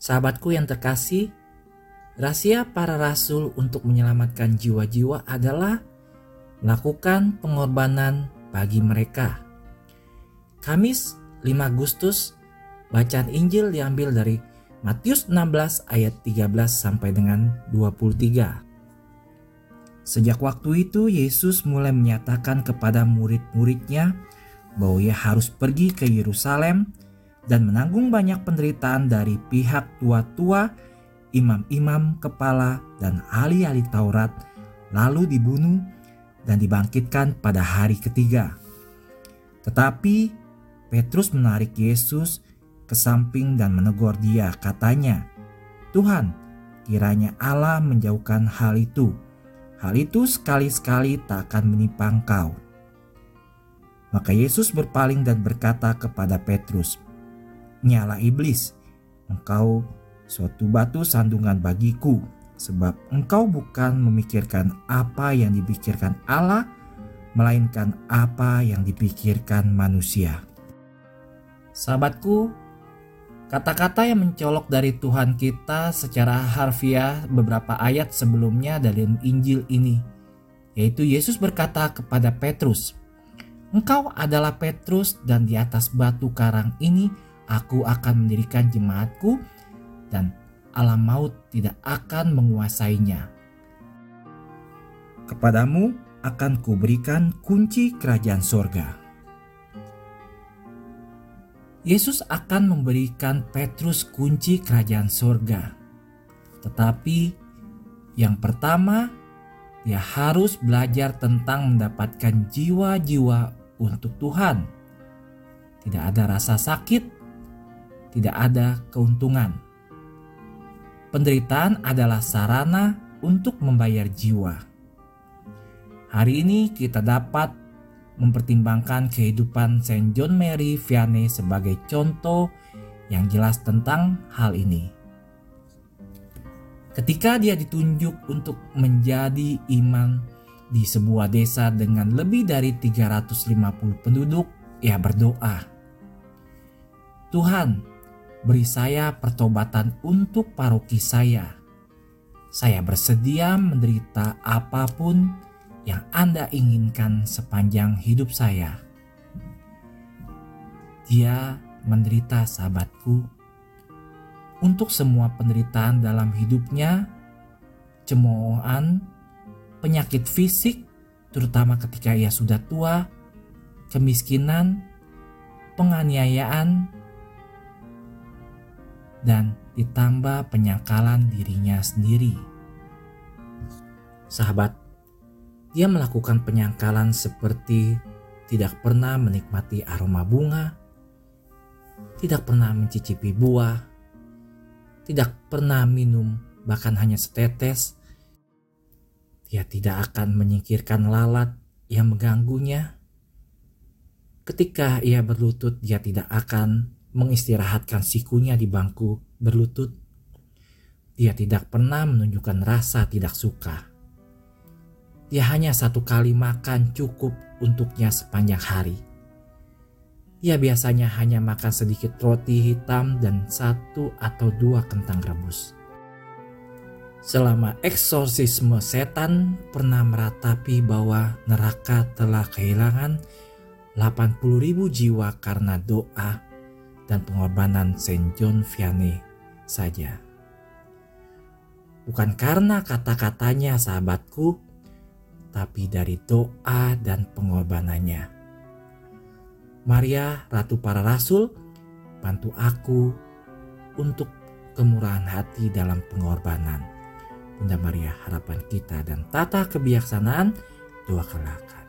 Sahabatku yang terkasih, rahasia para rasul untuk menyelamatkan jiwa-jiwa adalah melakukan pengorbanan bagi mereka. Kamis 5 Agustus, bacaan Injil diambil dari Matius 16 ayat 13 sampai dengan 23. Sejak waktu itu Yesus mulai menyatakan kepada murid-muridnya bahwa ia harus pergi ke Yerusalem dan menanggung banyak penderitaan dari pihak tua-tua, imam-imam kepala, dan ahli-ahli Taurat, lalu dibunuh dan dibangkitkan pada hari ketiga. Tetapi Petrus menarik Yesus ke samping dan menegur dia, katanya, "Tuhan, kiranya Allah menjauhkan hal itu. Hal itu sekali-sekali tak akan menimpa engkau." Maka Yesus berpaling dan berkata kepada Petrus, nyala iblis. Engkau suatu batu sandungan bagiku, sebab engkau bukan memikirkan apa yang dipikirkan Allah, melainkan apa yang dipikirkan manusia. Sahabatku, kata-kata yang mencolok dari Tuhan kita secara harfiah beberapa ayat sebelumnya dalam Injil ini, yaitu Yesus berkata kepada Petrus, "Engkau adalah Petrus, dan di atas batu karang ini..." Aku akan mendirikan jemaatku dan alam maut tidak akan menguasainya. Kepadamu akan kuberikan kunci kerajaan sorga. Yesus akan memberikan Petrus kunci kerajaan sorga. Tetapi yang pertama, dia harus belajar tentang mendapatkan jiwa-jiwa untuk Tuhan. Tidak ada rasa sakit, tidak ada keuntungan. Penderitaan adalah sarana untuk membayar jiwa. Hari ini kita dapat mempertimbangkan kehidupan Saint John Mary Vianney sebagai contoh yang jelas tentang hal ini. Ketika dia ditunjuk untuk menjadi imam di sebuah desa dengan lebih dari 350 penduduk, ia berdoa, "Tuhan, beri saya pertobatan untuk paroki saya. Saya bersedia menderita apa pun yang Anda inginkan sepanjang hidup saya. Dia menderita sahabatku untuk semua penderitaan dalam hidupnya, cemoohan, penyakit fisik, terutama ketika ia sudah tua, kemiskinan, penganiayaan, dan ditambah penyangkalan dirinya sendiri. Sahabat, dia melakukan penyangkalan seperti tidak pernah menikmati aroma bunga, tidak pernah mencicipi buah, tidak pernah minum bahkan hanya setetes. Dia tidak akan menyingkirkan lalat yang mengganggunya. Ketika ia berlutut, dia tidak akan mengistirahatkan sikunya di bangku berlutut. Dia tidak pernah menunjukkan rasa tidak suka. Dia hanya satu kali makan cukup untuknya sepanjang hari. Ia biasanya hanya makan sedikit roti hitam dan satu atau dua kentang rebus. Selama eksorsisme setan pernah meratapi bahwa neraka telah kehilangan 80 ribu jiwa karena doa dan pengorbanan Saint John Vianney saja. Bukan karena kata-katanya sahabatku, tapi dari doa dan pengorbanannya. Maria, Ratu para Rasul, bantu aku untuk kemurahan hati dalam pengorbanan. Bunda Maria, harapan kita dan tata kebijaksanaan, doakanlah kami.